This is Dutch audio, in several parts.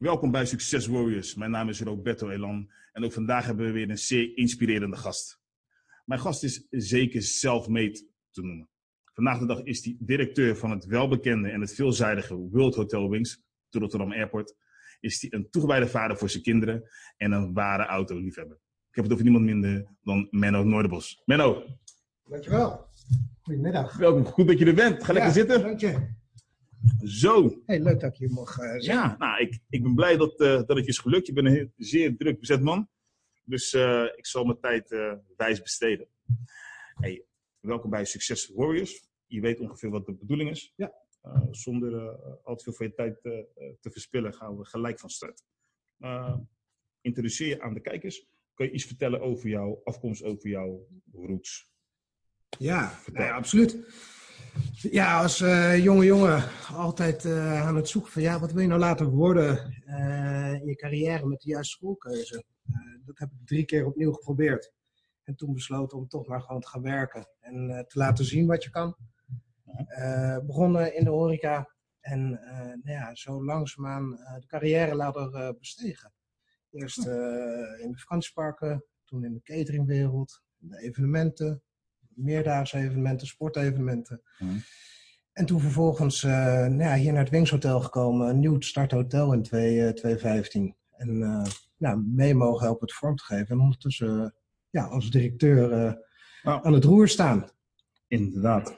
Welkom bij Success Warriors. Mijn naam is Roberto Elan en ook vandaag hebben we weer een zeer inspirerende gast. Mijn gast is zeker self-made te noemen. Vandaag de dag is hij directeur van het welbekende en het veelzijdige World Hotel Wings, te Rotterdam Airport. Is hij een toegewijde vader voor zijn kinderen en een ware autoliefhebber. Ik heb het over niemand minder dan Menno Noorderbos. Menno. Dankjewel. Goedemiddag. Welkom, goed dat je er bent. Ga lekker zitten. Dank je. Zo. Hey, leuk dat ik hier mag uh, zijn. Ja, nou, ik, ik ben blij dat, uh, dat het je is gelukt. Je bent een heel, zeer druk bezet man. Dus uh, ik zal mijn tijd wijs besteden. Hey, welkom bij Success Warriors. Je weet ongeveer wat de bedoeling is. Ja. zonder al te veel van je tijd te verspillen gaan we gelijk van start. introduceer je aan de kijkers. Kun je iets vertellen over jouw afkomst, over jouw roots? Ja, ja absoluut. Ja, als uh, jonge jongen altijd uh, aan het zoeken van ja, wat wil je nou later worden in je carrière met de juiste schoolkeuze. dat heb ik drie keer opnieuw geprobeerd. En toen besloten om toch maar gewoon te gaan werken en te laten zien wat je kan. begonnen in de horeca en nou ja, zo langzaamaan de carrière ladder bestegen. Eerst in de vakantieparken, toen in de cateringwereld, de evenementen, meerdaagse evenementen, sportevenementen. Mhm. En toen vervolgens uh, nou ja, hier naar het Wings Hotel gekomen, een nieuw starthotel in 2015. En uh, nou, mee mogen helpen het vorm te geven. En ondertussen uh, ja, als directeur Nou. aan het roer staan. Inderdaad.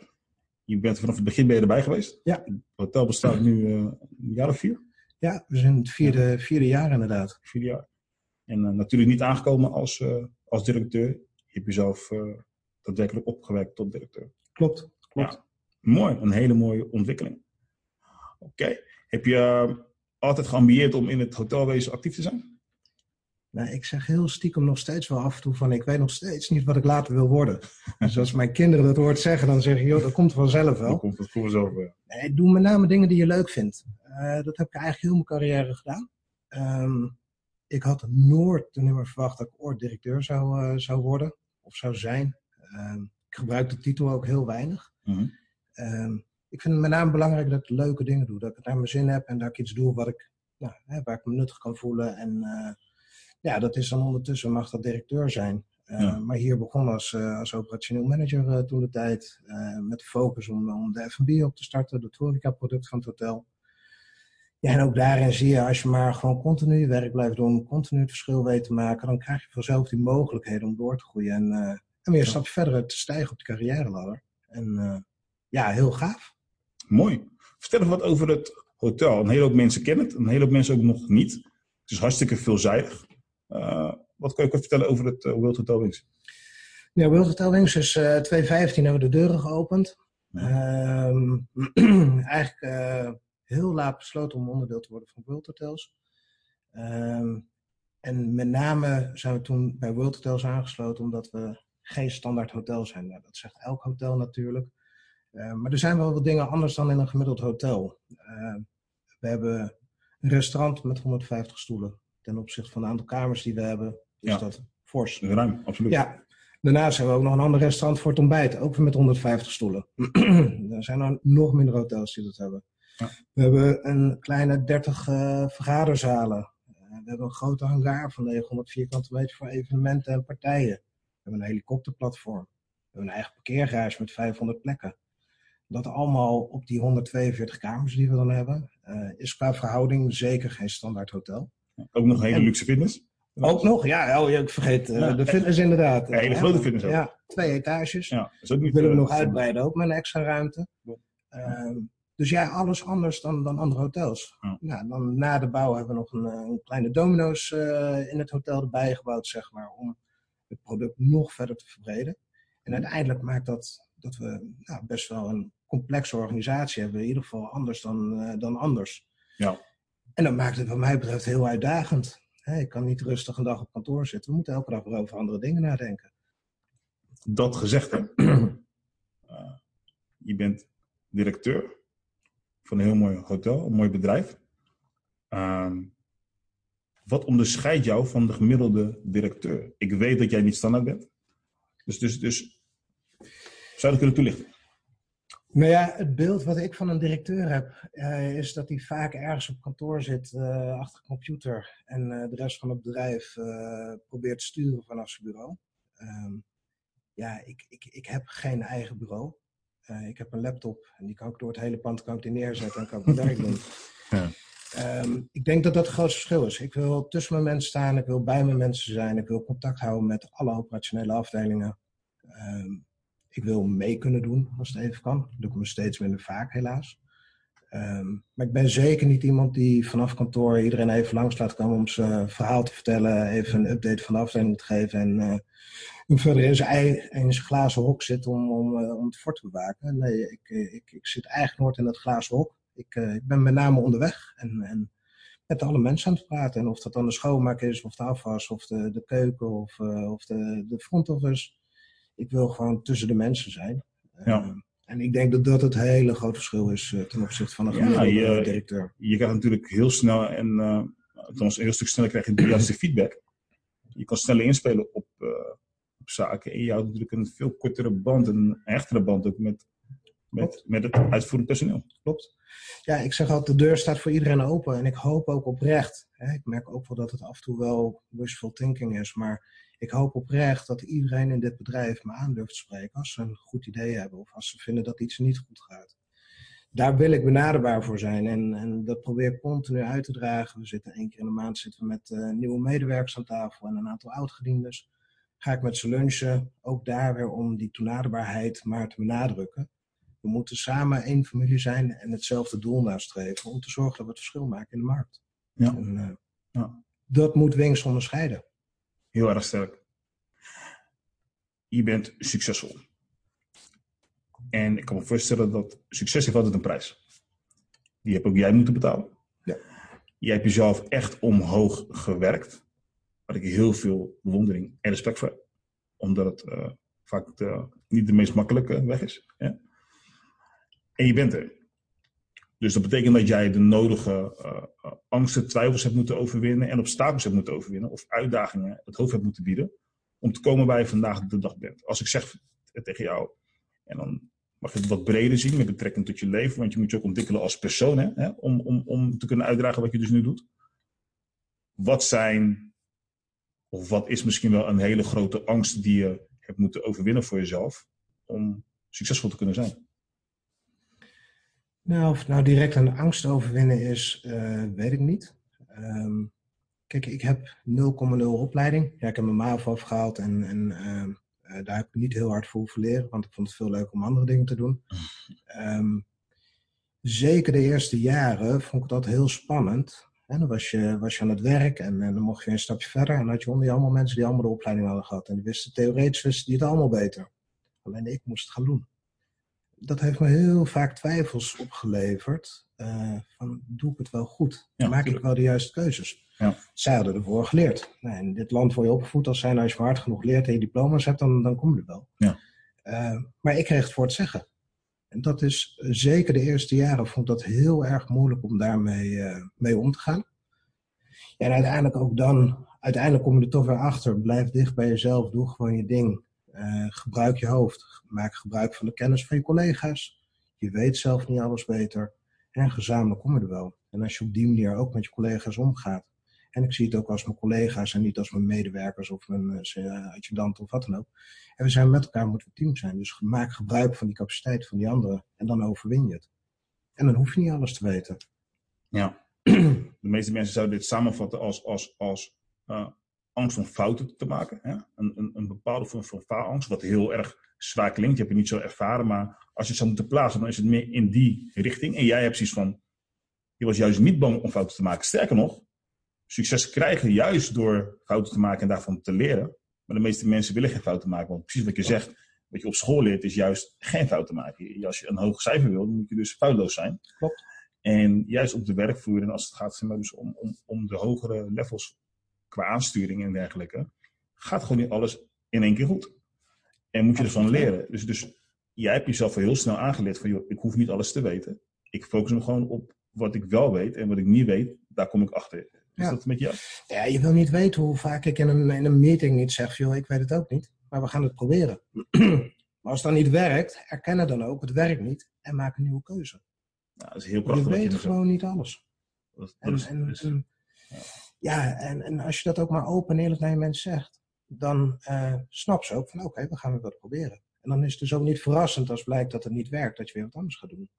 Je bent vanaf het begin ben je erbij geweest. Ja. Het hotel bestaat nu een jaar of vier. Ja, we zijn in het vierde, vierde jaar inderdaad. Vier jaar. En natuurlijk niet aangekomen als, als directeur. Je hebt jezelf daadwerkelijk opgewekt tot directeur. Klopt, klopt. Ja. Mooi, een hele mooie ontwikkeling. Oké, heb je uh, altijd geambieerd om in het hotelwezen actief te zijn? Nou, ik zeg heel stiekem nog steeds wel af en toe van ik weet nog steeds niet wat ik later wil worden. dus als mijn kinderen dat hoort zeggen, dan zeg je, joh, dat komt vanzelf wel. Dat komt het vanzelf wel. Nee, doe met name dingen die je leuk vindt. Uh, dat heb ik eigenlijk heel mijn carrière gedaan. Um, ik had nooit toen meer verwacht dat ik ooit directeur zou, uh, zou worden of zou zijn. Uh, ik gebruik de titel ook heel weinig. Mm -hmm. uh, ik vind het met name belangrijk dat ik leuke dingen doe. Dat ik het naar mijn zin heb en dat ik iets doe wat ik, nou, hè, waar ik me nuttig kan voelen. En uh, ja, dat is dan ondertussen mag dat directeur zijn. Ja. Maar hier begon als, als operationeel manager toen de tijd. met de focus om, om de F&B op te starten. Het horeca-product van het hotel. Ja, en ook daarin zie je, als je maar gewoon continu je werk blijft doen, continu het verschil weet te maken, dan krijg je vanzelf die mogelijkheden om door te groeien en, uh, en weer een stapje verder te stijgen op de carrière ladder. En uh, ja, heel gaaf. Mooi. Vertel even wat over het hotel. Een hele hoop mensen kennen het, een hele hoop mensen ook nog niet. Het is hartstikke veelzijdig. Uh, wat kan je kort vertellen over het World Hotel Wings? Ja, World Hotel Wings is 2015 hebben we de deuren geopend. Ja. Um, eigenlijk heel laat besloten om onderdeel te worden van World Hotels. Um, en met name zijn we toen bij World Hotels aangesloten omdat we geen standaard hotel zijn. Nou, dat zegt elk hotel natuurlijk. Uh, maar er zijn wel wat dingen anders dan in een gemiddeld hotel. Uh, we hebben een restaurant met 150 stoelen. Ten opzichte van het aantal kamers die we hebben, is Ja. dat fors. Ruim, absoluut. Ja. Daarnaast hebben we ook nog een ander restaurant voor het ontbijt, ook weer met 150 stoelen. er zijn er nog minder hotels die dat hebben. Ja. We hebben een kleine 30 uh, vergaderzalen. We hebben een grote hangar van 900 vierkante meter voor evenementen en partijen. We hebben een helikopterplatform. We hebben een eigen parkeergarage met 500 plekken. Dat allemaal op die 142 kamers die we dan hebben, uh, is qua verhouding zeker geen standaard hotel. Ook nog een hele En- luxe fitness. Ook nog, ja, oh, ik vergeet uh, Ja. de fitness inderdaad. Een hele grote fitness ook. Ja, twee etages. Ja, dat is ook niet... willen we eh, nog uitbreiden, ook met een extra ruimte. Ja. Ehm, dus ja, alles anders dan, dan andere hotels. Ja. Nou, dan na de bouw hebben we nog een, eh, een kleine domino's eh, in het hotel erbij gebouwd, zeg maar, om het product nog verder te verbreden. En uiteindelijk maakt dat dat we nou, best wel een complexe organisatie hebben, in ieder geval anders dan, eh, dan anders. Ja. En dat maakt het wat mij betreft heel uitdagend. Ik kan niet rustig een dag op kantoor zitten. We moeten elke dag weer over andere dingen nadenken. Dat gezegd, hè. Eh, je bent directeur van een heel mooi hotel, een mooi bedrijf. Ehm, wat onderscheidt jou van de gemiddelde directeur? Ik weet dat jij niet standaard bent. Dus, dus, dus zou je dat kunnen toelichten? Nou ja, het beeld wat ik van een directeur heb, uh, is dat hij vaak ergens op kantoor zit uh, achter een computer en uh, de rest van het bedrijf probeert te sturen vanaf zijn bureau. Um, ja, ik, ik, ik heb geen eigen bureau. ik heb een laptop en die kan ik door het hele pand kan ik neerzetten en kan ik mijn werk doen. Ja. Um, ik denk dat dat het grootste verschil is. Ik wil tussen mijn mensen staan, ik wil bij mijn mensen zijn, ik wil contact houden met alle operationele afdelingen. Um, ik wil mee kunnen doen als het even kan. Dat ik me steeds minder vaak, helaas. Um, maar ik ben zeker niet iemand die vanaf kantoor iedereen even langs laat komen om zijn verhaal te vertellen, even een update van de afdeling te geven en uh, verder in zijn, glazen hok zit om, om, uh, om het fort te bewaken. Nee, ik, ik, ik zit eigenlijk nooit in dat glazen hok. Ik, uh, ik ben met name onderweg en, en met alle mensen aan het praten. En of dat dan de schoonmaak is, of de afwas, of de, de keuken, of, of de, de front office ik wil gewoon tussen de mensen zijn. Ja. Uh, en ik denk dat dat het hele grote verschil is uh, ten opzichte van een ja, je, directeur. Je krijgt natuurlijk heel snel en althans een heel stuk sneller krijg je de juiste feedback. Je kan sneller inspelen op, op zaken. En je houdt natuurlijk een veel kortere band, een echtere band ook met, met, met het uitvoerend personeel. Klopt. Ja, ik zeg altijd, de deur staat voor iedereen open. En ik hoop ook oprecht. Hè, ik merk ook wel dat het af en toe wel wishful thinking is. Maar ik hoop oprecht dat iedereen in dit bedrijf me aan durft spreken als ze een goed idee hebben of als ze vinden dat iets niet goed gaat. Daar wil ik benaderbaar voor zijn en, en dat probeer ik continu uit te dragen. We zitten één keer in de maand zitten we met uh, nieuwe medewerkers aan tafel en een aantal oudgediendes. Ga ik met ze lunchen, ook daar weer om die toenaderbaarheid maar te benadrukken. We moeten samen één familie zijn en hetzelfde doel nastreven om te zorgen dat we het verschil maken in de markt. Ja. En, uh, ja. Dat moet Wings onderscheiden heel erg sterk. Je bent succesvol. En ik kan me voorstellen dat succes heeft altijd een prijs. Die heb ook jij moeten betalen. Ja. Jij hebt jezelf echt omhoog gewerkt. Waar ik heel veel bewondering en respect voor heb. Omdat het uh, vaak de, niet de meest makkelijke weg is. Ja? En je bent er. Dus dat betekent dat jij de nodige uh, angsten, twijfels hebt moeten overwinnen en obstakels hebt moeten overwinnen of uitdagingen het hoofd hebt moeten bieden om te komen waar je vandaag de dag bent. Als ik zeg tegen jou, en dan mag je het wat breder zien met betrekking tot je leven, want je moet je ook ontwikkelen als persoon hè, om, om, om te kunnen uitdragen wat je dus nu doet. Wat zijn, of wat is misschien wel een hele grote angst die je hebt moeten overwinnen voor jezelf om succesvol te kunnen zijn? Nou, of nou direct de angst overwinnen is, uh, weet ik niet. Um, kijk, ik heb 0,0 opleiding. Ja, ik heb mijn MAVO afgehaald en, en uh, daar heb ik niet heel hard voor hoeven leren, want ik vond het veel leuker om andere dingen te doen. Um, zeker de eerste jaren vond ik dat heel spannend. En dan was je, was je aan het werk en, en, dan mocht je een stapje verder. En dan had je onder je allemaal mensen die allemaal de opleiding hadden gehad. En die wisten theoretisch wisten die het allemaal beter. Alleen ik moest het gaan doen dat heeft me heel vaak twijfels opgeleverd. Uh, van, doe ik het wel goed? Maak ik wel de juiste keuzes? Ja. Zij hadden ervoor geleerd. Nou, in dit land word je opgevoed als zijn, als je hard genoeg leert en je diploma's hebt, dan, dan kom je er wel. Ja. Uh, maar ik kreeg het voor het zeggen. En dat is zeker de eerste jaren vond ik dat heel erg moeilijk om daarmee uh, mee om te gaan. En uiteindelijk ook dan, uiteindelijk kom je er toch weer achter. Blijf dicht bij jezelf, doe gewoon je ding. Uh, gebruik je hoofd. Maak gebruik van de kennis van je collega's. Je weet zelf niet alles beter. En gezamenlijk kom je er wel. En als je op die manier ook met je collega's omgaat. En ik zie het ook als mijn collega's en niet als mijn medewerkers of mijn uh, adjudant of wat dan ook. En we zijn met elkaar, moeten we team zijn. Dus maak gebruik van die capaciteit van die anderen. En dan overwin je het. En dan hoef je niet alles te weten. Ja. De meeste mensen zouden dit samenvatten als, als, als uh, angst om fouten te maken. Hè? Een, een, een, bepaalde vorm van faalangst, wat heel erg zwaar klinkt. Je hebt het niet zo ervaren, maar als je het zou moeten plaatsen, dan is het meer in die richting. En jij hebt zoiets van, je was juist niet bang om fouten te maken. Sterker nog, succes krijgen juist door fouten te maken en daarvan te leren. Maar de meeste mensen willen geen fouten maken. Want precies wat je zegt, wat je op school leert, is juist geen fouten maken. Als je een hoog cijfer wil, dan moet je dus foutloos zijn. Klopt. En juist op de werkvoering, als het gaat dus om, om, om de hogere levels qua aansturing en dergelijke, gaat gewoon niet alles in één keer goed. En moet je ervan leren. Dus, dus jij hebt jezelf heel snel aangeleerd van, joh, ik hoef niet alles te weten. Ik focus me gewoon op wat ik wel weet en wat ik niet weet, daar kom ik achter. Is dat met jou? Ja, je wil niet weten hoe vaak ik in een, in een meeting niet zeg, joh, ik weet het ook niet. Maar we gaan het proberen. Maar als dat niet werkt, erkennen dan ook, het werkt niet en maak een nieuwe keuze. Ja, dat is heel krachtig. Je weet gewoon niet alles. Dat- En, is- en, dat is- en- ja, en, en als je dat ook maar open en eerlijk naar je mensen zegt, dan eh snap ze ook van oké, we gaan weer wat proberen. En dan is het dus ook niet verrassend als blijkt dat het niet werkt, dat je weer wat anders gaat doen.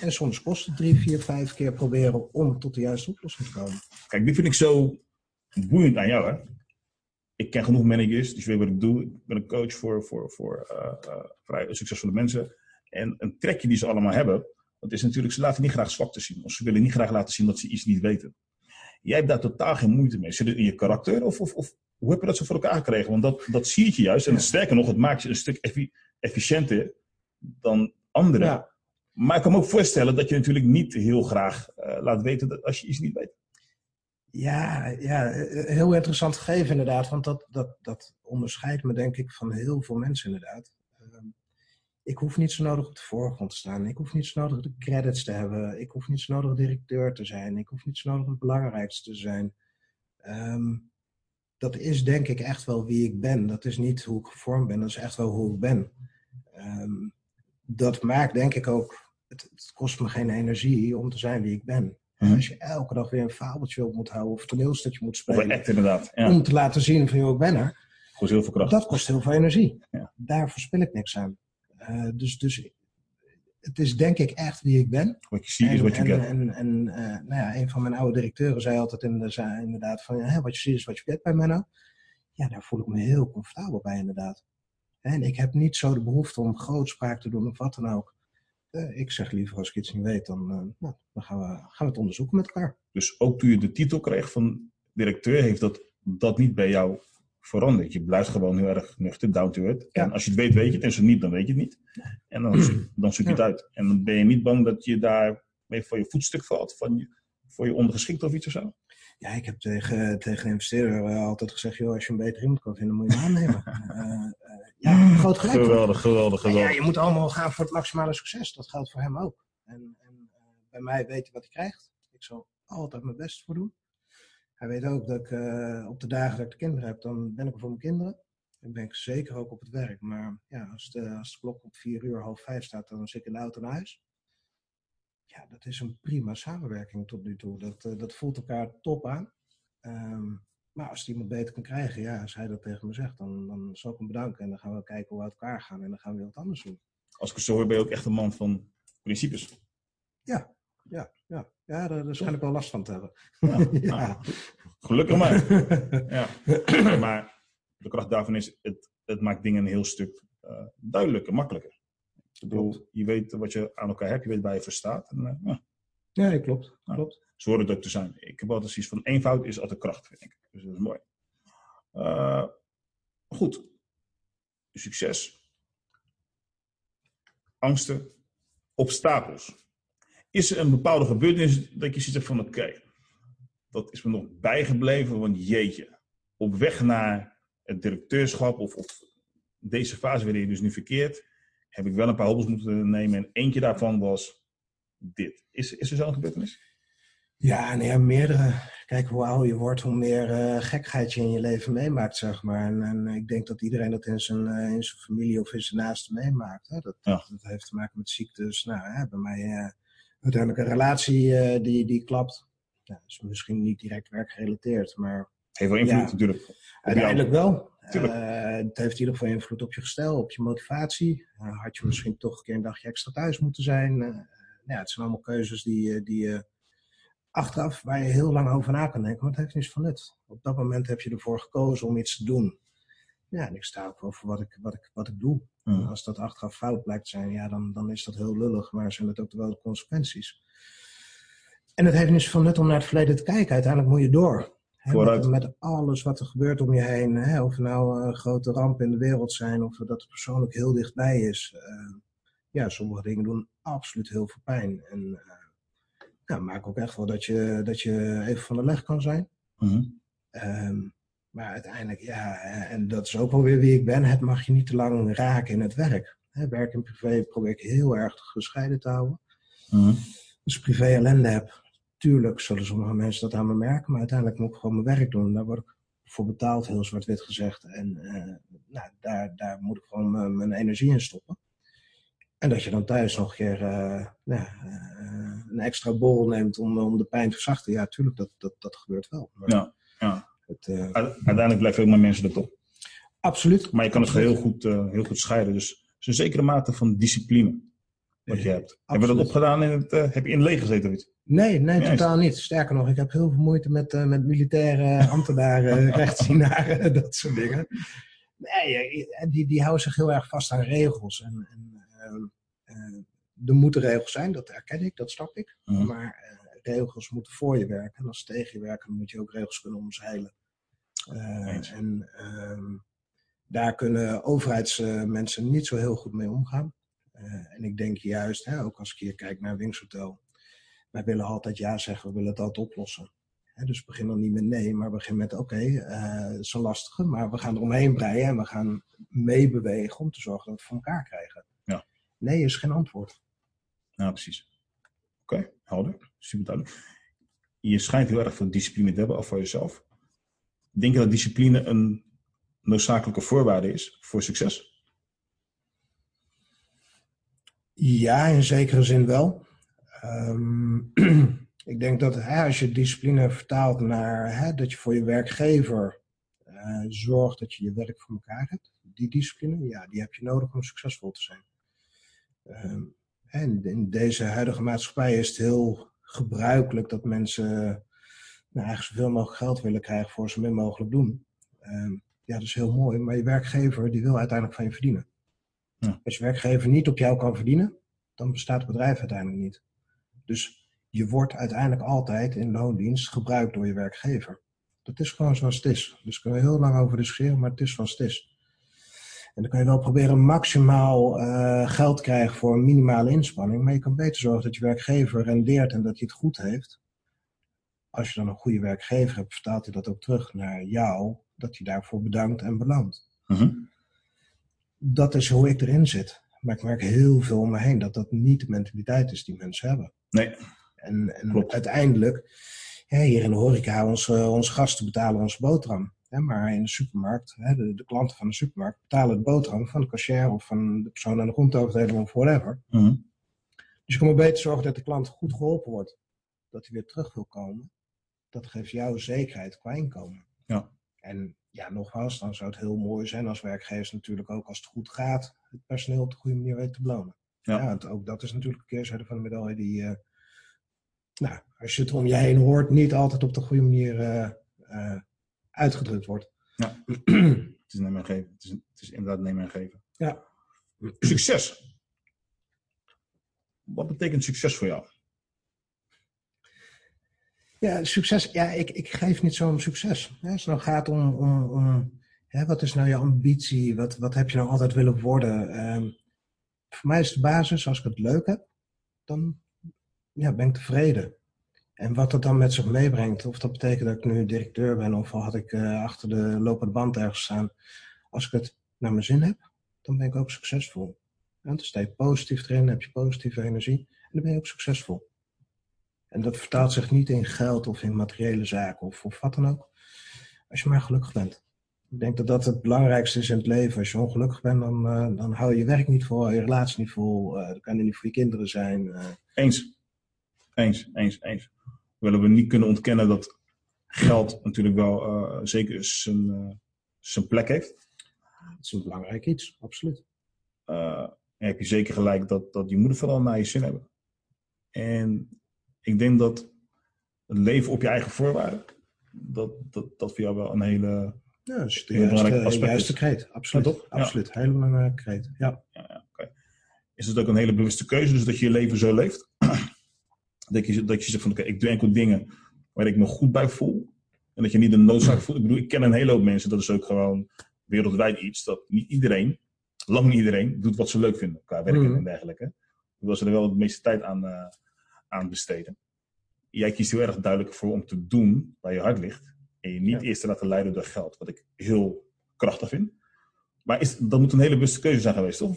En soms kost het drie, vier, vijf keer proberen om tot de juiste oplossing te komen. Kijk, dit vind ik zo boeiend aan jou, hè. Ik ken genoeg managers, dus je weet wat ik doe. Ik ben een coach voor, voor, voor eh, eh, vrij succesvolle mensen. En een trekje die ze allemaal hebben, dat is natuurlijk, ze laten niet graag zwakte zien. Of ze willen niet graag laten zien dat ze iets niet weten. Jij hebt daar totaal geen moeite mee. Zit het in je karakter? Of, of, of hoe heb je dat zo voor elkaar gekregen? Want dat, dat zie je juist. En Ja. sterker nog, het maakt je een stuk effi- efficiënter dan anderen. Ja. Maar ik kan me ook voorstellen dat je natuurlijk niet heel graag eh, laat weten dat als je iets niet weet. Ja, ja, heel interessant gegeven inderdaad. Want dat, dat, dat onderscheidt me denk ik van heel veel mensen inderdaad. Ik hoef niet zo nodig op de voorgrond te staan. Ik hoef niet zo nodig de credits te hebben. Ik hoef niet zo nodig directeur te zijn. Ik hoef niet zo nodig het belangrijkste te zijn. Ehm, dat is denk ik echt wel wie ik ben. Dat is niet hoe ik gevormd ben. Dat is echt wel hoe ik ben. Ehm, dat maakt denk ik ook... Het, het kost me geen energie om te zijn wie ik ben. Mhm. Als je elke dag weer een fabeltje op moet houden of een toneelstukje moet spelen. act inderdaad. Ja. Om te laten zien van, joh, ik ben er. Kost heel veel kracht. Dat kost heel veel energie. Ja. Daar verspil ik niks aan. Eh, dus, dus het is denk ik echt wie ik ben. Wat je ziet is wat je get. en, en eh, nou ja, een van mijn oude directeuren zei altijd in de, zei inderdaad van, hè, wat je ziet is wat je get bij Menno. Ja, daar voel ik me heel comfortabel bij inderdaad. En ik heb niet zo de behoefte om grootspraak te doen of wat dan ook. Eh, ik zeg liever als ik iets niet weet, dan, nou, dan gaan, we, gaan we het onderzoeken met elkaar. Dus ook toen je de titel kreeg van directeur, heeft dat, dat niet bij jou veranderd. Je blijft gewoon heel erg nuchter, down to earth. En als je het weet, weet je het. En zo niet, dan weet je het niet. En dan, dan zoek je het uit. En dan ben je niet bang dat je daar mee voor je voetstuk valt, van je, voor je ondergeschikt of iets of zo. Ja, ik heb tegen, tegen de investeerder altijd gezegd, joh, als je een beter iemand kan vinden, moet je hem aannemen. Eh, eh, ja, groot gelijk. hoor. Geweldig, geweldig, Ja, ja, geweldig. je moet allemaal gaan voor het maximale succes. Dat geldt voor hem ook. En, en eh, bij mij weet hij wat hij krijgt. Ik zal altijd mijn best voor doen. Hij weet ook dat ik eh, op de dagen dat ik de kinderen heb, dan ben ik er voor mijn kinderen. Dan ben ik zeker ook op het werk. Maar ja, als de, als de klok op vier uur, half vijf staat, dan zit ik in de auto naar huis. Ja, dat is een prima samenwerking tot nu toe. Dat, eh, dat voelt elkaar top aan. Ehm, maar als het iemand beter kan krijgen, ja, als hij dat tegen me zegt, dan, dan zal ik hem bedanken. En dan gaan we kijken hoe we uit elkaar gaan. En dan gaan we weer wat anders doen. Als ik het zo hoor, ben je ook echt een man van principes. Ja, ja, ja. Daar, daar schijn ik wel last van te hebben. Ja. nou, gelukkig maar. Ja. maar de kracht daarvan is, het, het maakt dingen een heel stuk eh, duidelijker, makkelijker. Ik bedoel, je weet wat je aan elkaar hebt, je weet waar je voor staat. En, eh, ja, Ja, klopt. Ja. klopt. zo hoort het ook te zijn. Ik heb altijd zoiets van eenvoud is altijd kracht, vind ik. Dus dat is mooi. Eh, goed. Succes. Angsten. Obstakels. Is er een bepaalde gebeurtenis dat je ziet van oké, dat is me nog bijgebleven, want jeetje. Op weg naar het directeurschap of, of deze fase waarin je dus nu verkeert, heb ik wel een paar hobbels moeten nemen. En eentje daarvan was dit. Is, is er zo'n gebeurtenis? Ja, nee, ja, meerdere. Kijk, hoe ouder je wordt, hoe meer eh gekheid je in je leven meemaakt, zeg maar. En, en ik denk dat iedereen dat in zijn, eh, in zijn familie of in zijn naasten meemaakt. Hè? Dat, Ja. dat heeft te maken met ziektes. Nou, hè, bij mij eh, uiteindelijk een relatie eh, die, die klapt. Ja, is misschien niet direct werkgerelateerd, maar Heeft wel invloed Ja. natuurlijk. Uiteindelijk wel. Eh, het heeft in ieder geval invloed op je gestel, op je motivatie. Eh, had je misschien toch een keer een dagje extra thuis moeten zijn. Ja, het zijn allemaal keuzes die, die je achteraf, waar je heel lang over na kan denken, maar het heeft niets van nut. Op dat moment heb je ervoor gekozen om iets te doen. Ja, en ik sta ook wel voor wat ik, wat ik, wat ik doe. En Mm. als dat achteraf fout blijkt te zijn, ja, dan, dan is dat heel lullig, maar zijn het ook wel de consequenties. En het heeft niets van nut om naar het verleden te kijken. Uiteindelijk moet je door. Met, met alles wat er gebeurt om je heen. Hè, of er nou eh, grote rampen in de wereld zijn, of dat het persoonlijk heel dichtbij is. eh, ja, sommige dingen doen absoluut heel veel pijn. En eh ja, maak ook echt wel dat je, dat je even van de leg kan zijn. Ehm, maar uiteindelijk, ja, eh, en dat is ook wel weer wie ik ben. Het mag je niet te lang raken in het werk. Werk en privé probeer ik heel erg gescheiden te houden. Mhm. Als ik privé ellende heb, tuurlijk zullen sommige mensen dat aan me merken. Maar uiteindelijk moet ik gewoon mijn werk doen. Daar word ik voor betaald, heel zwart-wit gezegd. En eh, nou, daar, daar moet ik gewoon mijn, mijn energie in stoppen. En dat je dan thuis nog een keer uh, nou, uh, een extra borrel neemt om, om de pijn te verzachten. Ja, tuurlijk, dat, dat, dat gebeurt wel. Maar ja. Het, uh, Uiteindelijk blijven maar mensen er toch. Absoluut. Maar je kan het heel goed, heel goed scheiden. Dus het is een zekere mate van discipline wat je hebt. Hebben we dat opgedaan in het, heb je in het leger gezeten of iets? Nee, nee, totaal niet. Sterker nog, ik heb heel veel moeite met, met militaire ambtenaren, rechtsdienaren, dat soort dingen. Nee, die, die houden zich heel erg vast aan regels. En, en eh, er moeten regels zijn, dat herken ik, dat snap ik. Maar eh, regels moeten voor je werken. En als ze tegen je werken, dan moet je ook regels kunnen omzeilen. Eh, en ehm, daar kunnen overheidsmensen niet zo heel goed mee omgaan. en ik denk juist, hè, ook als ik hier kijk naar Wings Hotel, wij willen altijd ja zeggen, we willen het altijd oplossen. dus begin dan niet met nee, maar begin met oké, het is een lastige, maar we gaan er omheen breien en we gaan meebewegen om te zorgen dat we het voor elkaar krijgen. Nee is geen antwoord. Ja, precies. Oké, helder. Super duidelijk. Je schijnt heel erg veel discipline te hebben, al voor jezelf. Denk je dat discipline een noodzakelijke voorwaarde is voor succes? Ja, in zekere zin wel. Ehm, ik denk dat hè, als je discipline vertaalt naar hè, dat je voor je werkgever uh, zorgt dat je je werk voor elkaar hebt, die discipline, ja, die heb je nodig om succesvol te zijn. Ehm, en in deze huidige maatschappij is het heel gebruikelijk dat mensen nou, eigenlijk zoveel mogelijk geld willen krijgen voor zo min mogelijk doen. Ehm, ja, dat is heel mooi, maar je werkgever die wil uiteindelijk van je verdienen. Ja. Als je werkgever niet op jou kan verdienen, dan bestaat het bedrijf uiteindelijk niet. Dus je wordt uiteindelijk altijd in loondienst gebruikt door je werkgever. Dat is gewoon zoals het is. Dus kunnen we heel lang over discussiëren, maar het is zoals het is. En dan kan je wel proberen maximaal uh, geld krijgen voor een minimale inspanning. Maar je kan beter zorgen dat je werkgever rendeert en dat hij het goed heeft. Als je dan een goede werkgever hebt, vertaalt hij dat ook terug naar jou. Dat hij daarvoor bedankt en beloont. Uh Dat is hoe ik erin zit. Maar ik merk heel veel om me heen dat dat niet de mentaliteit is die mensen hebben. Nee. En, en uiteindelijk, hier in de horeca, onze, onze gasten betalen onze boterham maar in de supermarkt, de, de, klanten van de supermarkt betalen de boterham van de cashier of van de persoon aan de groenteafdeling of whatever. Mhm. Dus je kan maar beter zorgen dat de klant goed geholpen wordt. Dat hij weer terug wil komen. Dat geeft jou zekerheid qua inkomen. Ja. En ja, nogmaals, dan zou het heel mooi zijn als werkgevers natuurlijk ook als het goed gaat, het personeel op de goede manier weten te belonen. Ja. want ook dat is natuurlijk een keerzijde van de medaille die, uh, nou, als je het om je heen hoort, niet altijd op de goede manier uh, uh, uitgedrukt wordt. Ja. het is nemen en geven. Het is, het is inderdaad nemen en geven. Ja. Succes. Wat betekent succes voor jou? Ja, succes. Ja, ik, ik geef niet zo om succes. als het nou gaat om, wat is nou je ambitie? Wat, wat heb je nou altijd willen worden? Ehm, voor mij is de basis, als ik het leuk heb, dan ja, ben ik tevreden. En wat dat dan met zich meebrengt, of dat betekent dat ik nu directeur ben, of had ik uh, achter de lopende band ergens staan. Als ik het naar mijn zin heb, dan ben ik ook succesvol. En dan sta je positief erin, heb je positieve energie, en dan ben je ook succesvol. En dat vertaalt zich niet in geld of in materiële zaken of, of wat dan ook. Als je maar gelukkig bent. Ik denk dat dat het belangrijkste is in het leven. Als je ongelukkig bent, dan, uh, dan hou je je werk niet vol, je relatie niet vol, uh, dan kan je niet voor je kinderen zijn. Eens. Eens, eens, eens willen we niet kunnen ontkennen dat geld natuurlijk wel uh, zeker zijn, uh, zijn plek heeft. Het is een belangrijk iets, absoluut. Uh, heb je zeker gelijk dat, dat je moet vooral naar je zin hebben. En ik denk dat het leven op je eigen voorwaarden, dat, dat, dat voor jou wel een hele. Ja, dat is de juiste, juiste kreet. Absoluut. Ja, absoluut. Ja. Hele belangrijke kreet. Ja. ja, okay. Is het ook een hele bewuste keuze, dus dat je je leven zo leeft? Dat je, dat je zegt van oké, ik doe enkel dingen waar ik me goed bij voel. En dat je niet de noodzaak voelt. Ik bedoel, ik ken een hele hoop mensen, dat is ook gewoon wereldwijd iets. Dat niet iedereen, lang niet iedereen, doet wat ze leuk vinden qua werken mm. en dergelijke. Hoewel ze er wel de meeste tijd aan, uh, aan besteden. Jij kiest heel erg duidelijk voor om te doen waar je hart ligt. En je niet eerst te laten leiden door geld. Wat ik heel krachtig vind. Maar is, dat moet een hele bewuste keuze zijn geweest, toch?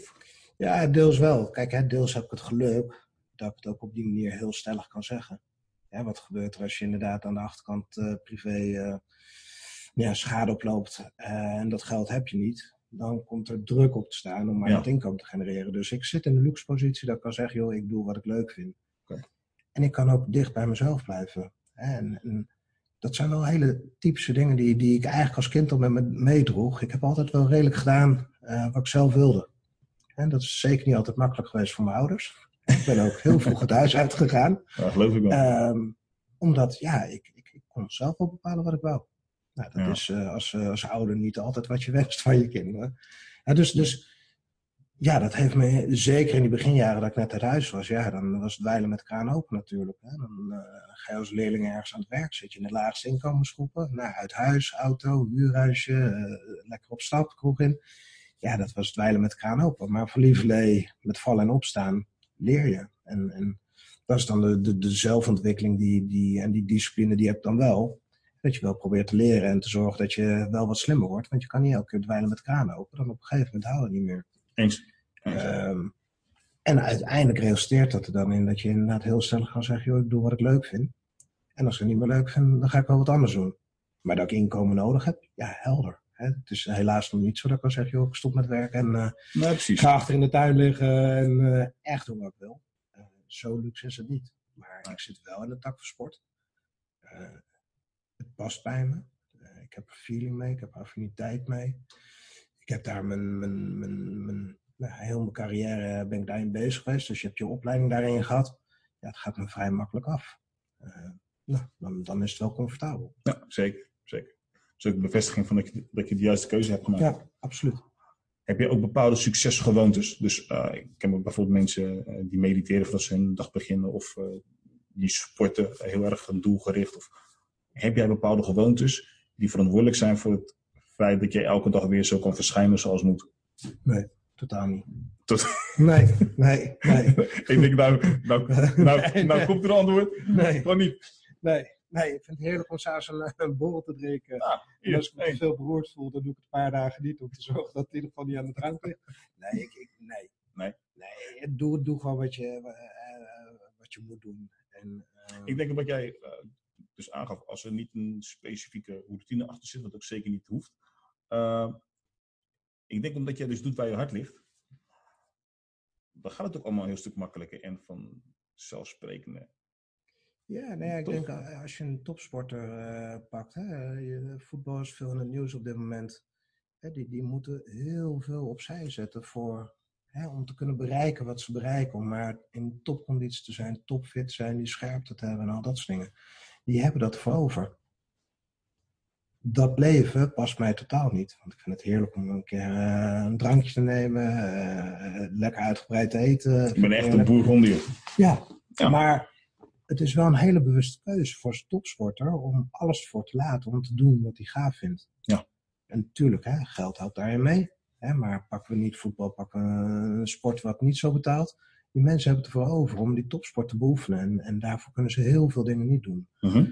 Ja, deels wel. Kijk, hè, deels heb ik het geluk dat ik het ook op die manier heel stellig kan zeggen. Ja, wat gebeurt er als je inderdaad aan de achterkant uh, privé uh, ja, schade oploopt uh, en dat geld heb je niet? dan komt er druk op te staan om maar Ja. het inkomen te genereren. Dus ik zit in de luxe positie dat ik kan zeggen, joh, ik doe wat ik leuk vind. En ik kan ook dicht bij mezelf blijven. En, en dat zijn wel hele typische dingen die, die ik eigenlijk als kind al met me meedroeg. Ik heb altijd wel redelijk gedaan eh, wat ik zelf wilde. En dat is zeker niet altijd makkelijk geweest voor mijn ouders. Ik ben ook heel vroeg het huis uitgegaan. Ja, geloof ik wel. Ehm, omdat, ja, ik, ik, ik kon zelf wel bepalen wat ik wou. Nou, dat Ja. is eh, als, eh, als ouder niet altijd wat je wenst van je kinderen. Ja, dus, dus ja, dat heeft me zeker in die beginjaren dat ik net uit huis was. Ja, dan was het dweilen met kraan open natuurlijk. Hè. Dan eh, ga je als leerling ergens aan het werk. Zit je in de laagste inkomensgroepen. Nou, uit huis, auto, huurhuisje, eh, lekker op stap, kroeg in. Ja, dat was dweilen met kraan open. Maar van lieverlee, met vallen en opstaan, leer je. En, en dat is dan de, de, zelfontwikkeling die, die, en die discipline die heb dan wel. Dat je wel probeert te leren en te zorgen dat je wel wat slimmer wordt. Want je kan niet elke keer dweilen met kraan open. Dan op een gegeven moment hou je het niet meer. Eens. Eens. Ehm, en uiteindelijk resulteert dat er dan in dat je inderdaad heel snel kan zeggen, joh, ik doe wat ik leuk vind. En als ik het niet meer leuk vind, dan ga ik wel wat anders doen. Maar dat ik inkomen nodig heb, ja, helder. Hè? Het is helaas nog niet zo dat ik kan zeggen, joh, ik stop met werken en eh, nee, ga achter in de tuin liggen en eh, echt doen wat ik wil. Eh, zo luxe is het niet. Maar ik zit wel in de tak van sport. Het past bij me. Ik heb er feeling mee, ik heb affiniteit mee. Ik heb daar mijn, mijn, mijn, mijn nou, heel mijn carrière ben ik daarin bezig geweest. Dus je hebt je opleiding daarin gehad. Ja, het gaat me vrij makkelijk af. Eh, nou, dan, dan is het wel comfortabel. Ja, zeker. zeker. Dat is ook een bevestiging van dat je, dat je de juiste keuze hebt gemaakt. Ja, absoluut. Heb je ook bepaalde succesgewoontes? Dus eh, ik ken bijvoorbeeld mensen eh, die mediteren voordat ze hun dag beginnen. Of die sporten heel erg doelgericht. Of, heb jij bepaalde gewoontes die verantwoordelijk zijn voor het feit dat jij elke dag weer zo kan verschijnen zoals moet? Nee, totaal niet. Tot- Nee, nee, nee. ik denk, nou, nou, nou, Nee, nou nee. komt er een antwoord. Nee, Gewoon niet. nee, nee. Ik vind het heerlijk om s'avonds een, een borrel te drinken. En als ik me veel beroerd voel, dan doe ik het een paar dagen niet om te zorgen dat het in ieder geval niet aan de drank ligt. Nee, ik, ik, nee. Nee? Nee, doe, doe gewoon wat je, eh, eh, wat je moet doen. En, eh, Ik denk dat jij eh, dus aangaf, als er niet een specifieke routine achter zit, wat ook zeker niet hoeft. Eh, ik denk omdat jij dus doet waar je hart ligt, dan gaat het ook allemaal een heel stuk makkelijker en van zelfsprekende. Ja, nee, ik Toch? denk eh, als je een topsporter eh, pakt, hè, je, voetbal is veel in het nieuws op dit moment. Hè, die, die moeten heel veel opzij zetten voor, hè, om te kunnen bereiken wat ze bereiken. Om maar in topconditie te zijn, topfit zijn, die scherpte te hebben en al dat soort dingen. Die hebben dat voor over. Dat leven past mij totaal niet. Want ik vind het heerlijk om een keer eh, een drankje te nemen, eh, lekker uitgebreid te eten. Ik ben echt een boergonde, joh. Ja, Ja. maar het is wel een hele bewuste keuze voor een topsporter om alles voor te laten, om te doen wat hij gaaf vindt. Ja. En natuurlijk, hè, geld helpt daarin mee. Hè, maar pakken we niet voetbal, pakken we een sport wat niet zo betaalt. Die mensen hebben het ervoor over om die topsport te beoefenen. En, en daarvoor kunnen ze heel veel dingen niet doen. Mhm.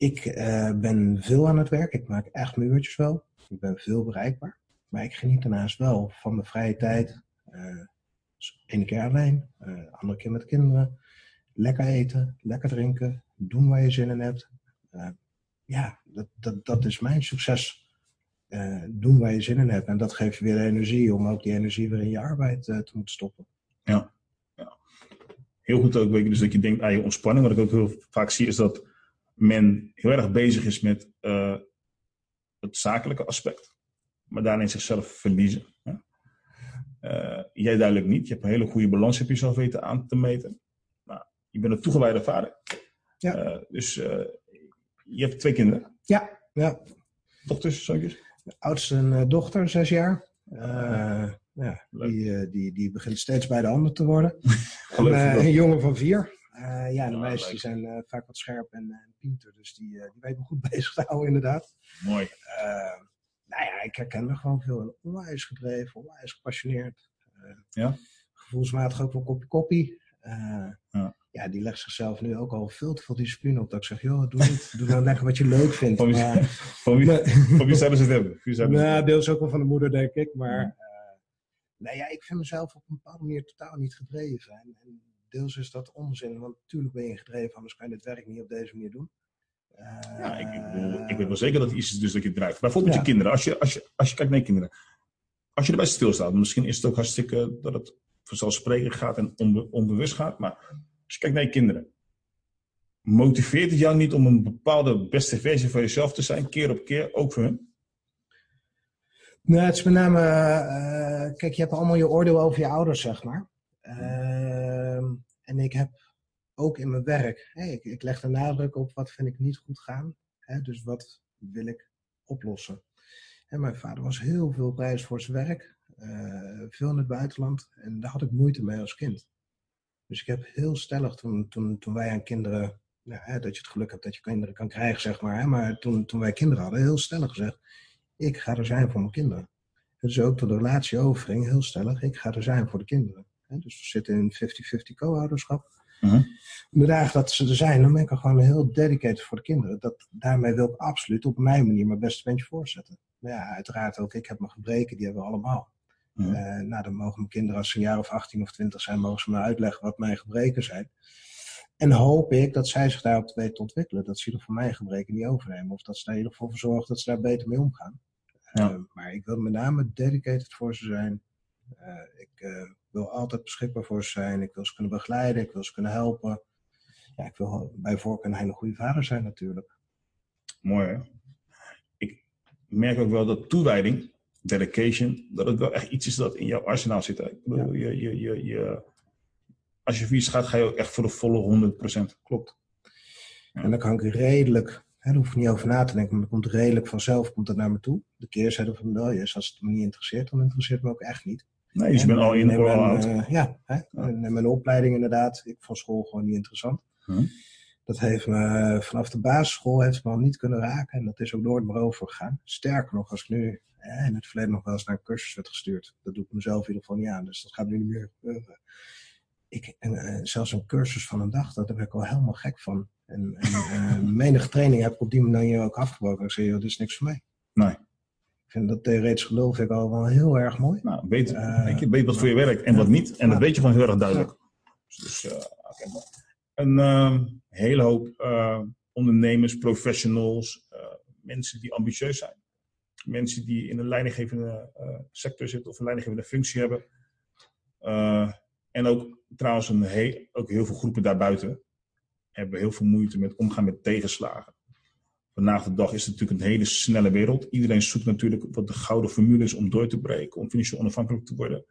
Ik eh, ben veel aan het werk. Ik maak echt mijn uurtjes wel. Ik ben veel bereikbaar. Maar ik geniet daarnaast wel van mijn vrije tijd. Ene keer alleen, eh andere keer met kinderen. Lekker eten, lekker drinken, doen waar je zin in hebt. Ja, dat, dat, dat is mijn succes. Doen waar je zin in hebt. En dat geeft je weer energie om ook die energie weer in je arbeid te moeten stoppen. Heel goed ook, dus dat je denkt aan je ontspanning. Wat ik ook heel vaak zie is dat men heel erg bezig is met eh, het zakelijke aspect. Maar daarin zichzelf verliezen. Hè? Eh, jij duidelijk niet. Je hebt een hele goede balans heb je zelf weten aan te meten. Nou, je bent een toegewijde vader. Ja. Eh, dus je hebt twee kinderen. Ja, ja. Dochters, zoontjes. De oudste een dochter, zes jaar. Ja, die, die, die begint steeds bij de ander te worden. En, een jongen van vier. Eh, ja, de meisjes leuk. zijn eh, vaak wat scherp en, en pinter, dus die, eh, die weten me goed bezig te houden, inderdaad. Mooi. Eh, nou ja, ik herken er gewoon veel. Onwijs gedreven, onwijs gepassioneerd. Eh, Ja? Gevoelsmatig ook wel kopie kopie. Eh, Ja. ja, die legt zichzelf nu ook al veel te veel discipline op. Dat ik zeg, joh, doe, niet, doe nou lekker wat je leuk vindt. Van wie, Maar, van wie, van wie zouden ze het hebben? Van Wie het Nou, deels ook wel van de moeder, denk ik. Maar Ja. eh, nee, ja, ik vind mezelf op een bepaalde manier totaal niet gedreven. En, en deels is dat onzin, want natuurlijk ben je gedreven, anders kan je dit werk niet op deze manier doen. Ja, ik, ik, bedoel, Eh, ik weet wel zeker dat het iets is dus dat je drijft. Bijvoorbeeld Ja. je kinderen. Als je, als, je, als je kijkt naar je kinderen. als je erbij stilstaat, misschien is het ook hartstikke dat het vanzelfsprekend gaat en onbewust gaat. Maar als je kijkt naar je kinderen, motiveert het jou niet om een bepaalde beste versie van jezelf te zijn, keer op keer, ook voor hun? Nee, het is met name, uh, kijk, je hebt allemaal je oordeel over je ouders, zeg maar. Uh, en ik heb ook in mijn werk, ik, ik, leg de nadruk op wat vind ik niet goed gaan. Hè, dus wat wil ik oplossen. En mijn vader was heel veel prijs voor zijn werk, uh, veel in het buitenland. En daar had ik moeite mee als kind. Dus ik heb heel stellig toen, toen, toen wij aan kinderen, nou, hè, dat je het geluk hebt dat je kinderen kan krijgen, zeg maar. Hè, maar toen, toen wij kinderen hadden, heel stellig gezegd, ik ga er zijn voor mijn kinderen. Dus ook toen de relatie overging, heel stellig, ik ga er zijn voor de kinderen. Dus we zitten in 50-50 co-ouderschap. Uh -huh. De dagen dat ze er zijn, dan ben ik er gewoon heel dedicated voor de kinderen. Dat, daarmee wil ik absoluut op mijn manier mijn beste ventje voorzetten. Maar ja, uiteraard ook, ik heb mijn gebreken, die hebben we allemaal. Uh -huh. uh, nou, dan mogen mijn kinderen als ze een jaar of 18 of 20 zijn, mogen ze me uitleggen wat mijn gebreken zijn. En hoop ik dat zij zich daarop weten te ontwikkelen. Dat ze er voor mijn gebreken niet overnemen. Of dat ze er in ieder geval voor zorgen dat ze daar beter mee omgaan. Ja. Uh, maar ik wil met name dedicated voor ze zijn. Uh, ik uh, wil altijd beschikbaar voor ze zijn. Ik wil ze kunnen begeleiden. Ik wil ze kunnen helpen. Ja, ik wil bij voorkeur een hele goede vader zijn natuurlijk. Mooi hè? Ik merk ook wel dat toewijding, dedication, dat het wel echt iets is dat in jouw arsenaal zit. Ik bedoel, ja. je, je, je, je, als je vies gaat, ga je ook echt voor de volle 100%. Klopt. Ja. En dan kan ik redelijk daar hoef ik niet over na te denken, maar dat komt redelijk vanzelf komt dat naar me toe. De keerzijde van medaille is, als het me niet interesseert, dan interesseert me ook echt niet. Nee, dus je bent al in de uh, Ja, hè? Ja. En mijn opleiding inderdaad, ik vond school gewoon niet interessant. Hm. Dat heeft me vanaf de basisschool heeft me al niet kunnen raken en dat is ook nooit meer overgegaan. Sterker nog, als ik nu eh, in het verleden nog wel eens naar een cursus werd gestuurd, dat doe ik mezelf in ieder geval niet aan, dus dat gaat nu niet meer gebeuren. Ik, en, uh, zelfs een cursus van een dag, daar ben ik al helemaal gek van. En, en uh, menige training heb ik op die manier ook afgebroken. Ik zei, joh, dit is niks voor mij. Ik vind dat theoretisch geloof ik al wel heel erg mooi. Nou, weet, uh, je, weet wat voor je werkt en wat niet. En dat weet je gewoon heel erg duidelijk. Dus, uh, okay. Een uh, hele hoop ondernemers, professionals, mensen die ambitieus zijn. Mensen die in een leidinggevende sector zitten of een leidinggevende functie hebben. en ook trouwens een ook heel veel groepen daarbuiten hebben heel veel moeite met omgaan met tegenslagen. Vandaag de dag is het natuurlijk een hele snelle wereld. Iedereen zoekt natuurlijk wat de gouden formule is om door te breken, om financieel onafhankelijk te worden.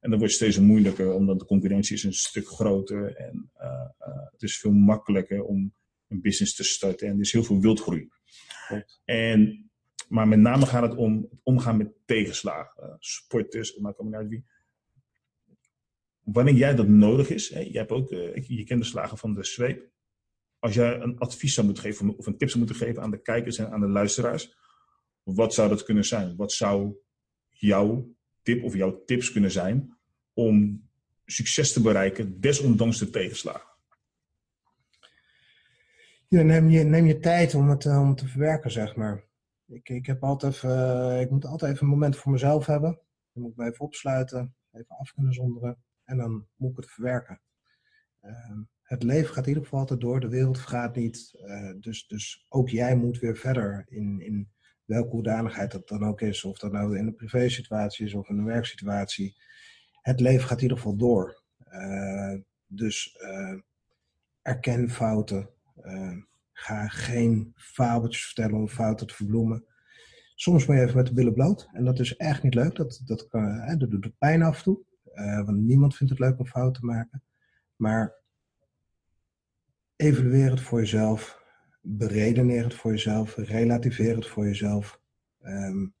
En dat wordt steeds moeilijker, omdat de concurrentie is een stuk groter en uh, uh, het is veel makkelijker om een business te starten. En er is heel veel wildgroei. En, maar met name gaat het om het omgaan met tegenslagen. Uh, sporters, maar kom uit wie. Wanneer jij dat nodig is, hè, je, hebt ook, je kent de slagen van de zweep als jij een advies zou moeten geven of een tip zou moeten geven aan de kijkers en aan de luisteraars, wat zou dat kunnen zijn? Wat zou jouw tip of jouw tips kunnen zijn om succes te bereiken, desondanks de tegenslagen? Ja, neem, je, neem je tijd om het om te verwerken, zeg maar. Ik, ik, heb altijd uh, ik moet altijd even een moment voor mezelf hebben. Dan moet ik me even opsluiten, even af kunnen zonderen en dan moet ik het verwerken. Uh, het leven gaat in ieder geval altijd door, de wereld vergaat niet. Uh, dus, dus ook jij moet weer verder in, in welke hoedanigheid dat dan ook is. Of dat nou in een privésituatie is of in een werksituatie. Het leven gaat in ieder geval door. Uh, dus uh, erken fouten. ga geen fabeltjes vertellen om fouten te verbloemen. Soms moet je even met de billen bloot. En dat is echt niet leuk. Dat, dat, kan, dat pijn af en toe. want niemand vindt het leuk om fouten te maken. Maar evalueer het voor jezelf, beredeneer het voor jezelf, relativeer het voor jezelf. Um,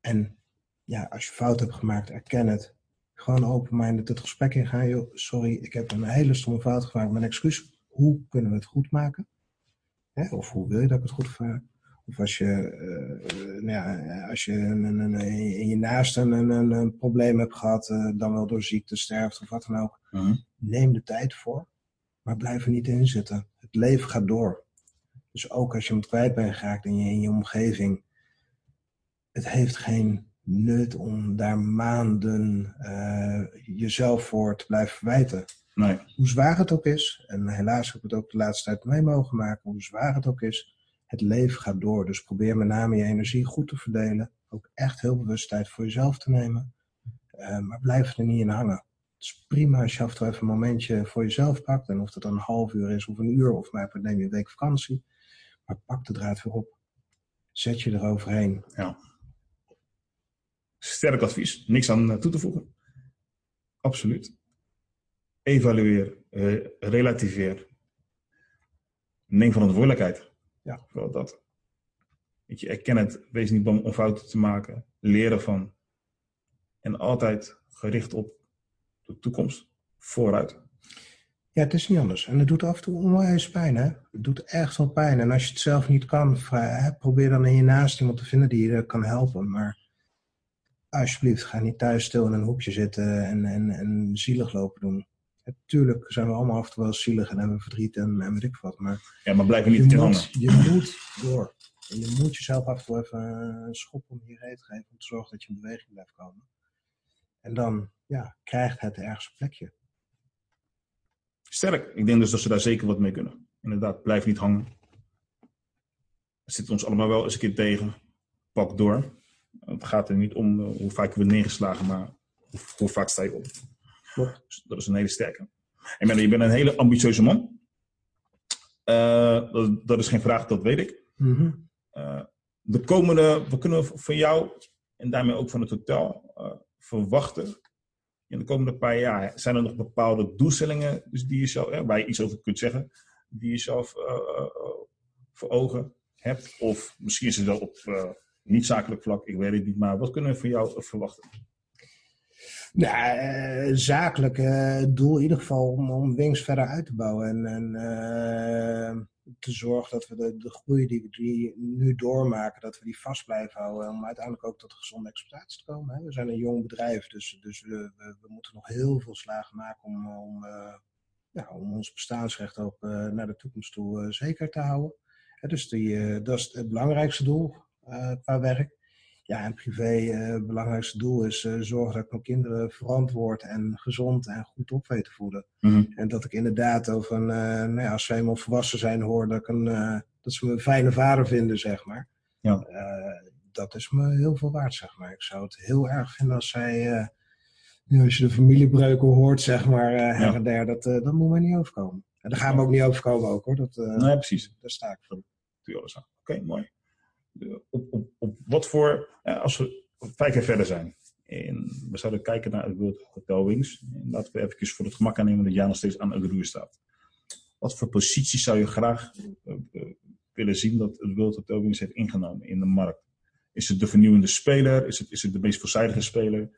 en ja, als je fout hebt gemaakt, erken het. Gewoon open-minded het gesprek ingaan. Joh, sorry, ik heb een hele stomme fout gemaakt. Mijn excuus. Hoe kunnen we het goed maken? Hè? Of hoe wil je dat ik het goed maak? Of als je, uh, nou ja, als je een, een, een, in je naaste een, probleem hebt gehad, uh, dan wel door ziekte, sterft of wat dan ook. -huh. Neem de tijd voor maar blijf er niet in zitten. Het leven gaat door. Dus ook als je hem kwijt bent geraakt in je, in je omgeving, het heeft geen nut om daar maanden uh, jezelf voor te blijven verwijten. Nee. Hoe zwaar het ook is, en helaas heb ik het ook de laatste tijd mee mogen maken, hoe zwaar het ook is, het leven gaat door. Dus probeer met name je energie goed te verdelen. Ook echt heel bewust tijd voor jezelf te nemen. Uh, maar blijf er niet in hangen. Is prima als je af en toe even een momentje voor jezelf pakt. En of dat dan een half uur is of een uur, of mij neem je een week vakantie. Maar pak de draad weer op. Zet je eroverheen. Ja. Sterk advies. Niks aan eh, toe te voegen. Absoluut. Evalueer. Uh, relativeer. Neem verantwoordelijkheid. Ja. Vooral dat. Weet je, erken het. Wees niet bang om fouten te maken. Leren van. En altijd gericht op de toekomst. Vooruit. Ja, het is niet anders. En het doet af en toe onwijs pijn, hè? Het doet echt wel pijn. En als je het zelf niet kan, probeer dan in je naast iemand te vinden die je kan helpen. Maar alsjeblieft, ga niet thuis stil in een hoekje zitten en, en, en zielig lopen doen. Natuurlijk zijn we allemaal af en toe wel zielig en hebben verdriet en, en weet ik wat. Maar, ja, maar blijf er niet te hangen. Je moet door. En je moet jezelf af en toe even een schop om je reet geven om te zorgen dat je in beweging blijft komen. En dan ja, krijgt het ergens een plekje. Sterk. Ik denk dus dat ze daar zeker wat mee kunnen. Inderdaad, blijf niet hangen. Het zit ons allemaal wel eens een keer tegen. Pak door. Het gaat er niet om eh, hoe vaak je wordt neergeslagen, maar hoe, vaak sta je op. Dus dat is een hele sterke. En je bent een hele ambitieuze man. Uh, dat, dat, is geen vraag, dat weet ik. Mm de komende, we kunnen van jou en daarmee ook van het hotel verwachten in de komende paar jaar? Zijn er nog bepaalde doelstellingen dus die je zelf, waar je iets over kunt zeggen, die je zelf uh, voor ogen hebt? Of misschien is het wel op niet zakelijk vlak, ik weet het niet, maar wat kunnen we van jou verwachten? Nou, zakelijk doel in ieder geval om, om Wings verder uit te bouwen. En, en te zorgen dat we de, de groei die we nu doormaken, dat we die vast blijven houden. Om uiteindelijk ook tot gezonde exploitatie te komen. Hè. We zijn een jong bedrijf, dus, dus we, we, we moeten nog heel veel slagen maken om, om, uh, ja, om ons bestaansrecht ook uh, naar de toekomst toe zeker te houden. dus die, dat is het belangrijkste doel qua werk. Ja, en privé, het uh, belangrijkste doel is uh, zorgen dat ik mijn kinderen verantwoord en gezond en goed op weet te voeden. Mm -hmm. En dat ik inderdaad over een, uh, nou ja, als ze eenmaal volwassen zijn, hoor dat, ik een, dat ze me een fijne vader vinden, zeg maar. Ja. dat is me heel veel waard, zeg maar. Ik zou het heel erg vinden als zij, als je de familiebreuken hoort, zeg maar, her ja. en der, dat, dat moet mij niet overkomen. En daar gaan we ook niet overkomen ook, hoor. Dat, nee, precies. Daar sta ik voor. Oké, okay, mooi op, op, op wat voor, als we vijf jaar verder zijn. En we zouden kijken naar het World Hotel. En laten we even voor het gemak aannemen dat jij nog steeds aan het roer staat. Wat voor positie zou je graag uh, uh, willen zien dat het World Hotel heeft ingenomen in de markt? Is het de vernieuwende speler? Is het, is het de meest veelzijdige speler?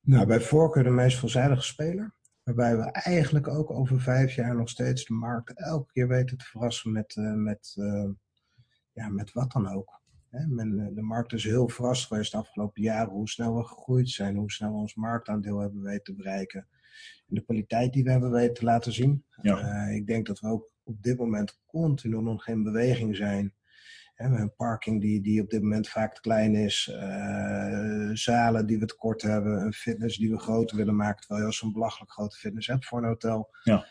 Nou, bij voorkeur de meest veelzijdige speler. Waarbij we eigenlijk ook over vijf jaar nog steeds de markt elke keer weten te verrassen met, met ja, met wat dan ook. Men, de markt is heel verrast geweest de afgelopen jaren hoe snel we gegroeid zijn, hoe snel we ons marktaandeel hebben weten te bereiken. En de kwaliteit die we hebben weten te laten zien. Ja. Uh, ik denk dat we ook op dit moment continu nog geen beweging zijn. We hebben een parking die, die op dit moment vaak te klein is. Uh, zalen die we tekort hebben. Een fitness die we groter willen maken. Terwijl je als een belachelijk grote fitness hebt voor een hotel. Ja.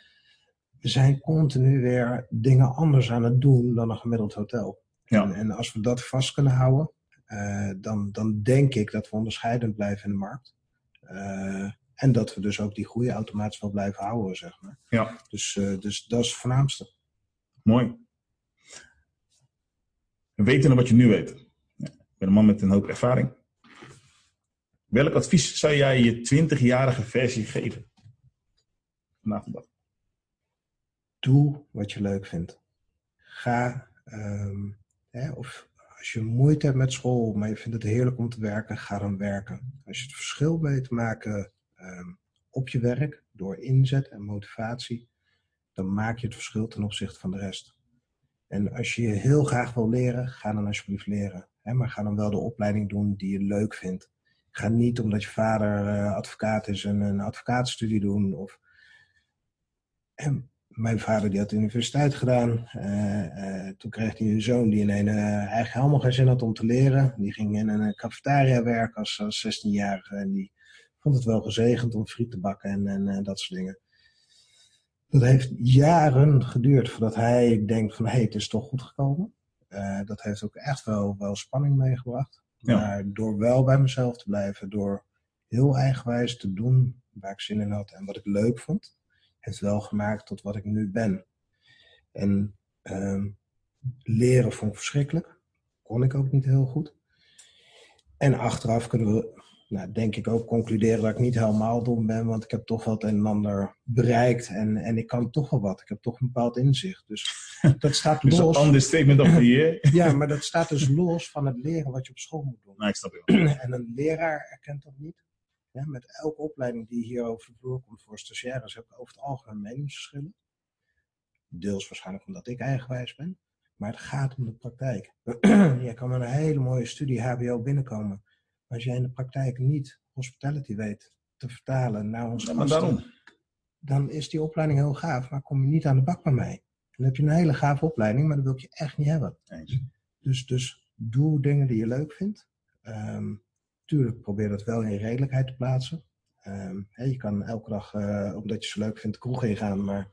We zijn continu weer dingen anders aan het doen dan een gemiddeld hotel. Ja. En, en, als we dat vast kunnen houden, uh, dan, dan denk ik dat we onderscheidend blijven in de markt. Uh, en dat we dus ook die groei automatisch wel blijven houden, zeg maar. Ja. Dus, uh, dus dat is het voornaamste. Mooi. Weten wat je nu weet. Ik ben een man met een hoop ervaring. Welk advies zou jij je 20-jarige versie geven? Vandaag de dag. Doe wat je leuk vindt. Ga um, Hè, of als je moeite hebt met school, maar je vindt het heerlijk om te werken, ga dan werken. Als je het verschil weet te maken um, op je werk, door inzet en motivatie, dan maak je het verschil ten opzichte van de rest. En als je heel graag wil leren, ga dan alsjeblieft leren. Hè, maar ga dan wel de opleiding doen die je leuk vindt. Ga niet omdat je vader uh, advocaat is en een advocaatstudie doen. Of... En mijn vader die had de universiteit gedaan. Uh, uh, toen kreeg hij een zoon die in een, uh, eigenlijk helemaal geen zin had om te leren. Die ging in een cafetaria werken als, als 16-jarige. En die vond het wel gezegend om friet te bakken en, en dat soort dingen. Dat heeft jaren geduurd voordat hij denkt van hé, hey, het is toch goed gekomen. dat heeft ook echt wel, wel spanning meegebracht. Ja. Maar door wel bij mezelf te blijven, door heel eigenwijs te doen waar ik zin in had en wat ik leuk vond, heeft wel gemaakt tot wat ik nu ben. En ehm, leren vond ik verschrikkelijk. Kon ik ook niet heel goed. En achteraf kunnen we, nou, denk ik ook, concluderen dat ik niet helemaal dom ben, want ik heb toch wel het een en ander bereikt en, en ik kan toch wel wat. Ik heb toch een bepaald inzicht. Dus dat staat Dus los. een understatement of the year. Ja, maar dat staat dus los van het leren wat je op school moet doen. Nou, ik snap het wel. En een leraar erkent dat niet. Ja, met elke opleiding die hier over de vloer komt voor stagiaires heb ik over het algemeen meningsverschillen. Deels waarschijnlijk omdat ik eigenwijs ben. Maar het gaat om de praktijk. je kan met een hele mooie studie HBO binnenkomen. Maar als jij in de praktijk niet hospitality weet te vertalen naar maar gasten, dan is die opleiding heel gaaf, maar kom je niet aan de bak bij mij. Dan heb je een hele gave opleiding, maar dat wil ik je echt niet hebben. Eens. Dus, dus doe dingen die je leuk vindt. Ehm, tuurlijk, probeer dat wel in redelijkheid te plaatsen. Ehm, je kan elke dag, eh, omdat je ze leuk vindt, de kroeg ingaan, maar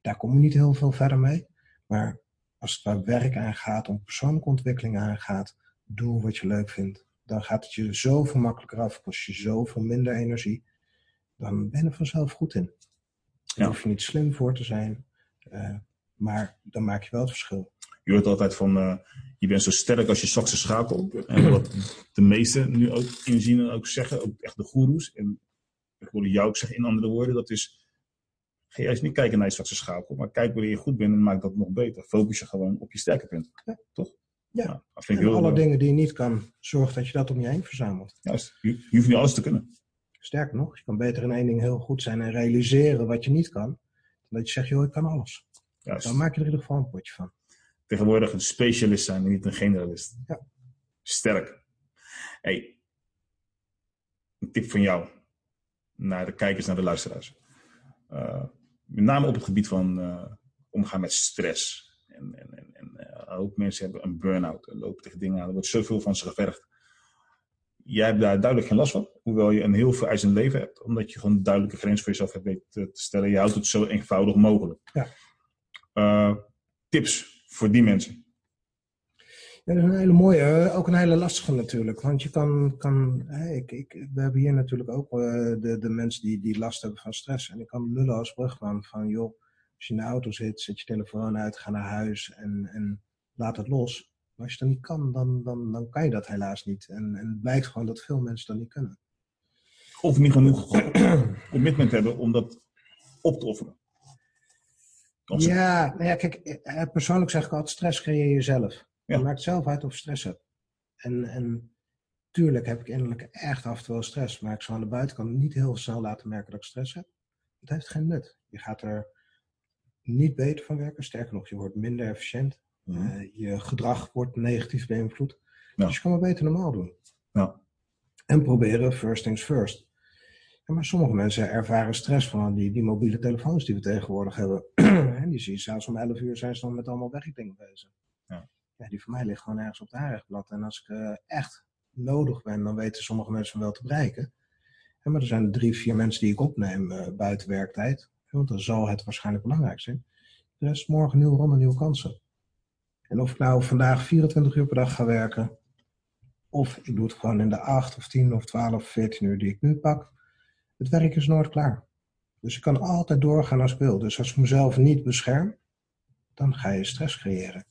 daar kom je niet heel veel verder mee. Maar als het waar werk aangaat, om persoonlijke ontwikkeling aangaat, doe wat je leuk vindt. Dan gaat het je zoveel makkelijker af, kost je zoveel minder energie. Dan ben je er vanzelf goed in. Daar Ja. hoef je niet slim voor te zijn, eh, maar dan maak je wel het verschil. Je hoort altijd van, eh, je bent zo sterk als je zwakste schakel. En wat de meesten nu ook inzien en ook zeggen, ook echt de goeroes. En ik hoorde jou ook zeggen in andere woorden, dat is, ga juist niet kijken naar je zwakste schakel, maar kijk wanneer je goed bent en maak dat nog beter. Focus je gewoon op je sterke punt. Ja. Toch? Ja. dat vind ik heel alle eh, dingen die je niet kan, zorg dat je dat om je heen verzamelt. Juist. Je, je hoeft niet alles te kunnen. Sterker nog, je kan beter in één ding heel goed zijn en realiseren wat je niet kan. Dan dat je zegt, joh, ik kan alles. Juist. Dan maak je er in ieder geval een potje van. Tegenwoordig een specialist zijn en niet een generalist. Ja. Sterk. Hey, een tip van jou naar de kijkers, naar de luisteraars. Eh, met name op het gebied van eh, omgaan met stress. En, en, en, en eh, ook mensen hebben een burn-out en lopen tegen dingen aan. Er wordt zoveel van ze gevergd. Jij hebt daar duidelijk geen last van, hoewel je een heel vereisend leven hebt, omdat je gewoon een duidelijke grens voor jezelf hebt weten te, te stellen. Je houdt het zo eenvoudig mogelijk. Ja. Eh, tips voor die mensen. Ja, dat is een hele mooie, eh, ook een hele lastige natuurlijk. Want je kan, kan ik, ik, we hebben hier natuurlijk ook eh, de, de mensen die, die last hebben van stress. En ik kan lullen als brugman van, joh, als je in de auto zit, zet je telefoon uit, ga naar huis en, en laat het los. Maar als je dat niet kan, dan, dan, dan kan je dat helaas niet. En, en het blijkt gewoon dat veel mensen dat niet kunnen. Of niet genoeg commitment hebben om dat op te offeren. Ja, nou ja, kijk, eh, persoonlijk zeg ik altijd, stress creëer je zelf. Ja. Je maakt zelf uit of je stress hebt. En, en tuurlijk heb ik innerlijk echt af en toe wel stress, maar ik zal aan de buitenkant niet heel snel laten merken dat ik stress heb. Het heeft geen nut. Je gaat er niet beter van werken, sterker nog, je wordt minder efficiënt. Mhm. Eh, je gedrag wordt negatief beïnvloed. Ja. Dus je kan maar beter normaal doen. Ja. En proberen first things first. Maar sommige mensen ervaren stress van die, die mobiele telefoons die we tegenwoordig hebben. en die zie je zelfs om 11 uur zijn ze dan met allemaal werkdingen bezig. Ja. Ja, die voor mij ligt gewoon ergens op het aanrechtblad. En als ik eh, echt nodig ben, dan weten sommige mensen me wel te bereiken. Maar er zijn drie, vier mensen die ik opneem eh, buiten werktijd. Want dan zal het waarschijnlijk belangrijk zijn. Er is morgen nieuwe ronde, nieuwe kansen. En of ik nou vandaag 24 uur per dag ga werken, of ik doe het gewoon in de 8 of 10 of 12 of 14 uur die ik nu pak, het werk is nooit klaar. Dus ik kan altijd doorgaan als ik wil. Dus als ik mezelf niet bescherm, dan ga je stress creëren.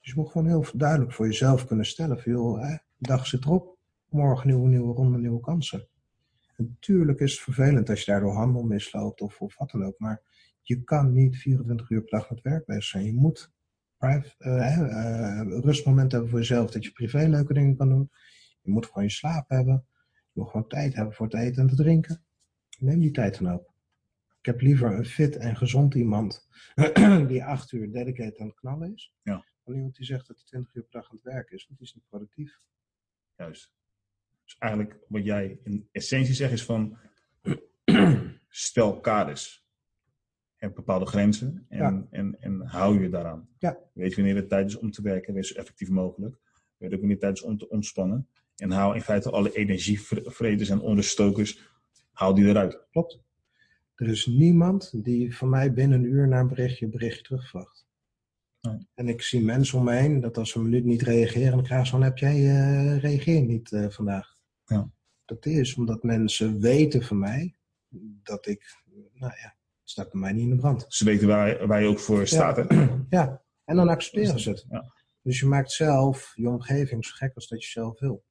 Dus je moet gewoon heel duidelijk voor jezelf kunnen stellen: van, hè, de dag zit erop, morgen nieuwe, nieuwe ronde, nieuwe kansen. Natuurlijk is het vervelend als je daardoor handel misloopt of, of wat dan ook, maar je kan niet 24 uur per dag met werk bezig zijn. Je moet private, eh, eh, rustmomenten hebben voor jezelf, dat je privé leuke dingen kan doen. Je moet gewoon je slaap hebben. Je moet gewoon tijd hebben voor het eten en te drinken. Neem die tijd dan ook. Ik heb liever een fit en gezond iemand die acht uur dedicated aan het knallen is. Ja. Dan iemand die zegt dat hij 20 uur per dag aan het werken is, want die is niet productief. Juist. Dus eigenlijk wat jij in essentie zegt is van stel kaders. Heb bepaalde grenzen en, Ja. en, en hou je daaraan. Ja. Weet wanneer het tijd is om te werken, wees zo effectief mogelijk. Weet ook wanneer het tijd is om te ontspannen. En hou in feite alle energievreders en onderstokers, haal die eruit. Klopt. Er is niemand die van mij binnen een uur na een berichtje een berichtje terugvraagt. Nee. En ik zie mensen om me heen dat als ze een minuut niet reageren, dan krijgen ze van heb jij uh, reageer niet uh, vandaag. Ja. Dat is omdat mensen weten van mij dat ik, nou ja, staat bij mij niet in de brand. Ze weten waar, waar je ook voor staat. Hè? Ja, en dan accepteren ze het. Ja. Dus je maakt zelf je omgeving zo gek als dat je zelf wil.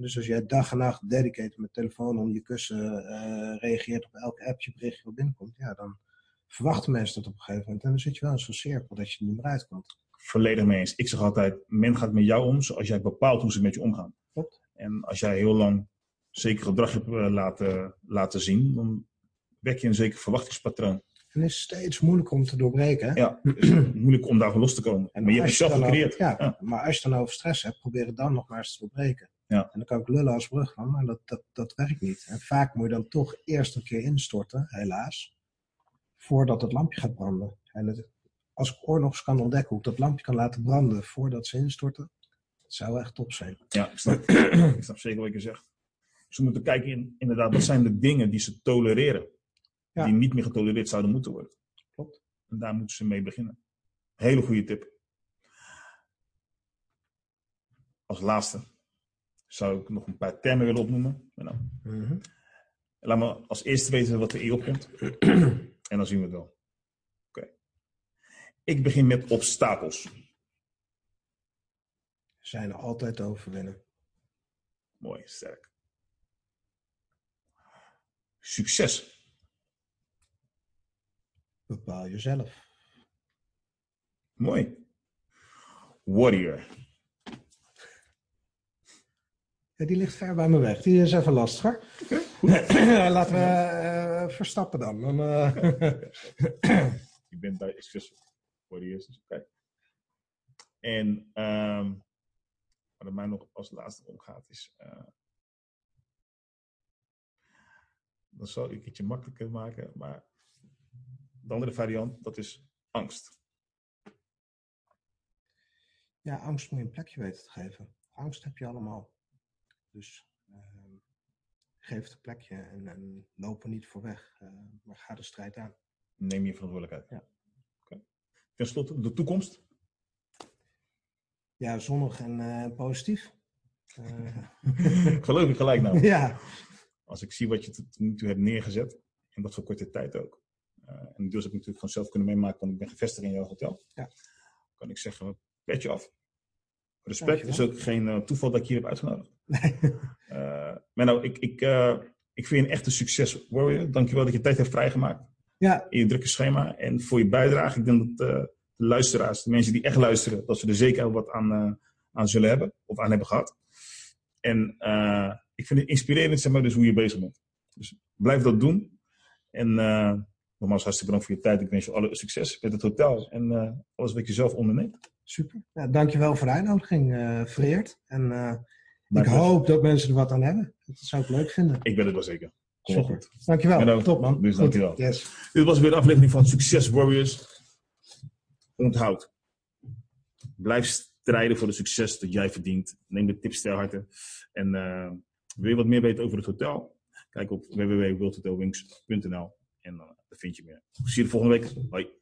Dus als jij dag en nacht dedicated met telefoon om je kussen eh, reageert op elke app je berichtje wat binnenkomt, ja, dan verwachten mensen dat op een gegeven moment. En dan zit je wel in zo'n cirkel dat je er niet meer uitkomt. Volledig mee eens. Ik zeg altijd, men gaat met jou om zoals jij bepaalt hoe ze met je omgaan. Klopt. En als jij heel lang zeker gedrag hebt eh, laten, laten zien, dan wek je een zeker verwachtingspatroon. En het is steeds moeilijker om te doorbreken. hè? Ja, moeilijk om daarvan los te komen. En maar je hebt als het zelf dan gecreëerd. Ja. maar als je dan over stress hebt, probeer het dan nog maar eens te doorbreken. Ja. En dan kan ik lullen als brugman, maar dat, dat, dat werkt niet. En vaak moet je dan toch eerst een keer instorten, helaas, voordat het lampje gaat branden. En het, als ik oorlogs kan ontdekken hoe ik dat lampje kan laten branden voordat ze instorten, dat zou echt top zijn. Ja, ik snap, ik snap zeker wat je zegt. Ze moeten kijken, in, inderdaad, wat zijn de dingen die ze tolereren. Ja. Die niet meer getolereerd zouden moeten worden. Klopt. En daar moeten ze mee beginnen. Hele goede tip. Als laatste zou ik nog een paar termen willen opnoemen. Nou, laat me als eerste weten wat er in opkomt. en dan zien we het wel. Oké. Ik begin met obstakels. Zijn er altijd te overwinnen. Mooi, sterk. Succes. Bepaal jezelf. Mooi. Warrior. Ja, die ligt ver bij me weg. Die is even lastiger. Laten we eh, verstappen dan. dan eh, Je bent bij Succes Warriors, dus oké. En ehm wat er mij nog als laatste omgaat is... eh dat zal ik het je makkelijker maken, maar de andere variant, dat is angst. Ja, angst moet je een plekje weten te geven. Angst heb je allemaal. Dus ehm, geef het een plekje en, en loop er niet voor weg. eh, maar ga de strijd aan. Neem je verantwoordelijkheid. Ja. Ten slotte, de toekomst. Ja, zonnig en eh, positief. Eh, Geloof ik gelijk nou. ja, Als ik zie wat je tot nu toe hebt neergezet, en wat voor korte tijd ook. En dus heb ik natuurlijk gewoon zelf kunnen meemaken, want ik ben gevestigd in jouw hotel. Ja. Kan ik zeggen, petje af. Respect, het is ook geen eh, toeval dat ik je hier heb uitgenodigd. nee. Eh maar nou, ik, ik, eh, ik vind je een echte succes warrior. Dankjewel dat je tijd hebt vrijgemaakt ja, in je drukke schema. En voor je bijdrage. Ik denk dat de luisteraars, de mensen die echt luisteren, dat ze er zeker wat aan, aan zullen hebben. Of aan hebben gehad. En ik vind het inspirerend, zeg maar, dus hoe je bezig bent. Dus blijf dat doen. En nogmaals, hartstikke bedankt voor je tijd. Ik wens je alle succes met het hotel en eh, alles wat je zelf onderneemt. super. Ja, dankjewel voor de uitnodiging, eh vereerd. En eh, ik hoop dat mensen er wat aan hebben. Dat zou ik leuk vinden. Ik ben het wel zeker. Kom Super. goed. Dankjewel. Top man. Dus Goed. dankjewel. Yes. Dit was weer de aflevering van Succes Warriors. Onthoud. Blijf strijden voor het succes dat jij verdient. Neem de tips ter harte. En wil je wat meer weten over het hotel? Kijk op www.worldhotelwings.nl en daar vind je meer. Zie je de volgende week. Hoi.